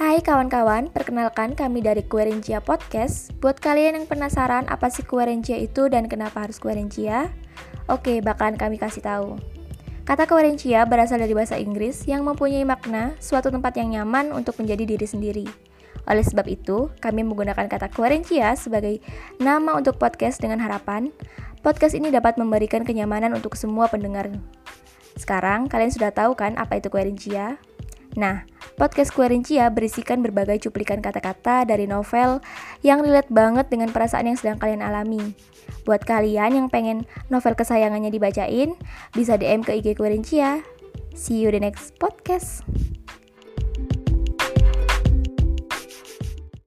Hai kawan-kawan, perkenalkan kami dari Querencia Podcast. Buat kalian yang penasaran apa sih Querencia itu dan kenapa harus Querencia? Oke, bakalan kami kasih tahu. Kata Querencia berasal dari bahasa Inggris yang mempunyai makna suatu tempat yang nyaman untuk menjadi diri sendiri. Oleh sebab itu, kami menggunakan kata Querencia sebagai nama untuk podcast dengan harapan podcast ini dapat memberikan kenyamanan untuk semua pendengar. Sekarang kalian sudah tahu kan apa itu Querencia? Nah, podcast Querencia berisikan berbagai cuplikan kata-kata dari novel yang relate banget dengan perasaan yang sedang kalian alami. Buat kalian yang pengen novel kesayangannya dibacain, bisa DM ke IG Querencia. See you the next podcast.